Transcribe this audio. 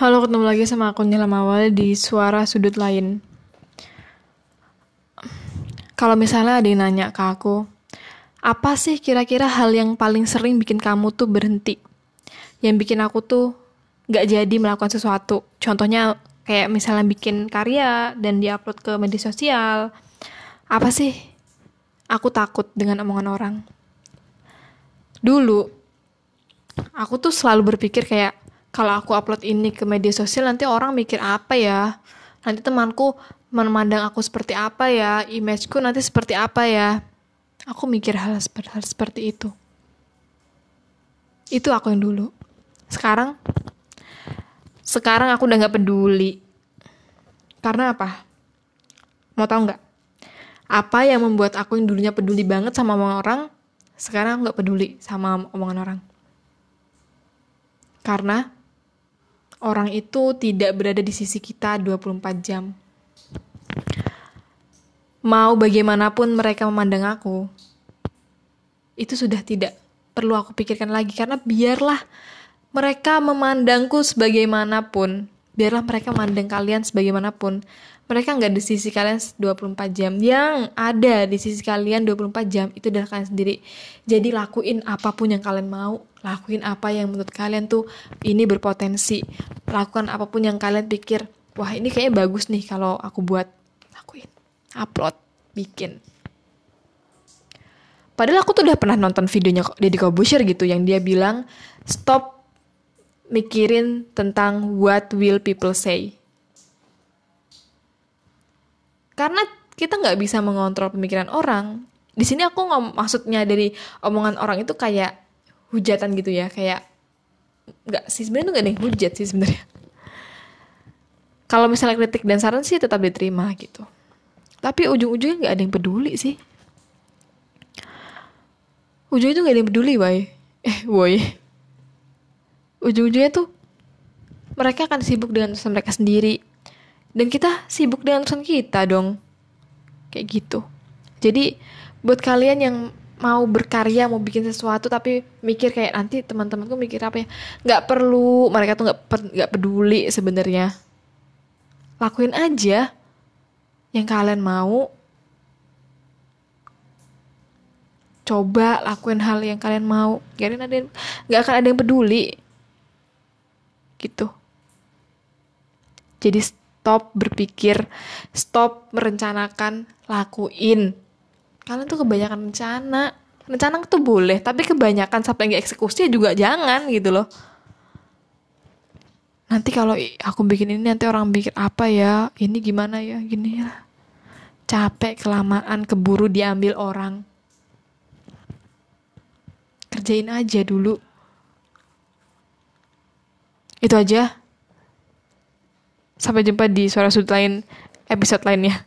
Halo, ketemu lagi sama aku Nila Mawal di Suara Sudut Lain. Kalau misalnya ada yang nanya ke aku, apa sih kira-kira hal yang paling sering bikin kamu tuh berhenti? Yang bikin aku tuh gak jadi melakukan sesuatu. Contohnya kayak misalnya bikin karya dan diupload ke media sosial. Apa sih? Aku takut dengan omongan orang. Dulu, aku tuh selalu berpikir kayak, kalau aku upload ini ke media sosial nanti orang mikir apa ya? Nanti temanku memandang aku seperti apa ya? Imageku nanti seperti apa ya? Aku mikir hal hal seperti itu. Itu aku yang dulu. Sekarang sekarang aku udah nggak peduli. Karena apa? Mau tahu nggak? Apa yang membuat aku yang dulunya peduli banget sama omongan orang sekarang nggak peduli sama omongan orang? Karena orang itu tidak berada di sisi kita 24 jam. Mau bagaimanapun mereka memandang aku, itu sudah tidak perlu aku pikirkan lagi karena biarlah mereka memandangku sebagaimanapun, biarlah mereka memandang kalian sebagaimanapun. Mereka nggak di sisi kalian 24 jam. Yang ada di sisi kalian 24 jam itu adalah kalian sendiri. Jadi lakuin apa pun yang kalian mau lakuin apa yang menurut kalian tuh ini berpotensi lakukan apa pun yang kalian pikir wah ini kayaknya bagus nih kalau aku buat lakuin upload bikin padahal aku tuh udah pernah nonton videonya Deddy Corbuzier gitu yang dia bilang stop mikirin tentang what will people say. Karena kita nggak bisa mengontrol pemikiran orang. Di sini aku ngom maksudnya dari omongan orang itu kayak hujatan gitu ya kayak nggak sih sebenarnya tuh gak ada yang hujat sih sebenarnya. Kalau misalnya kritik dan saran sih tetap diterima gitu. Tapi ujung-ujungnya nggak ada yang peduli sih. Ujungnya tuh gak ada yang peduli boy eh boy ujung-ujungnya tuh mereka akan sibuk dengan urusan mereka sendiri. Dan kita sibuk dengan urusan kita dong. Kayak gitu. Jadi buat kalian yang mau berkarya mau bikin sesuatu tapi mikir kayak nanti teman-temanku mikir apa ya nggak perlu mereka tuh nggak nggak peduli sebenarnya. Lakuin aja yang kalian mau. Coba lakuin hal yang kalian mau. Biarin ada nggak akan ada yang peduli gitu. Jadi stop berpikir stop merencanakan lakuin. Kalian tuh kebanyakan rencana. Rencana tuh boleh tapi kebanyakan sampai nggak eksekusi juga jangan gitu loh. Nanti kalau aku bikin ini nanti orang pikir apa ya? Ini gimana ya? Gini ya. Capek kelamaan keburu diambil orang. Kerjain aja dulu itu aja. Sampai jumpa di suara sudut lain episode lainnya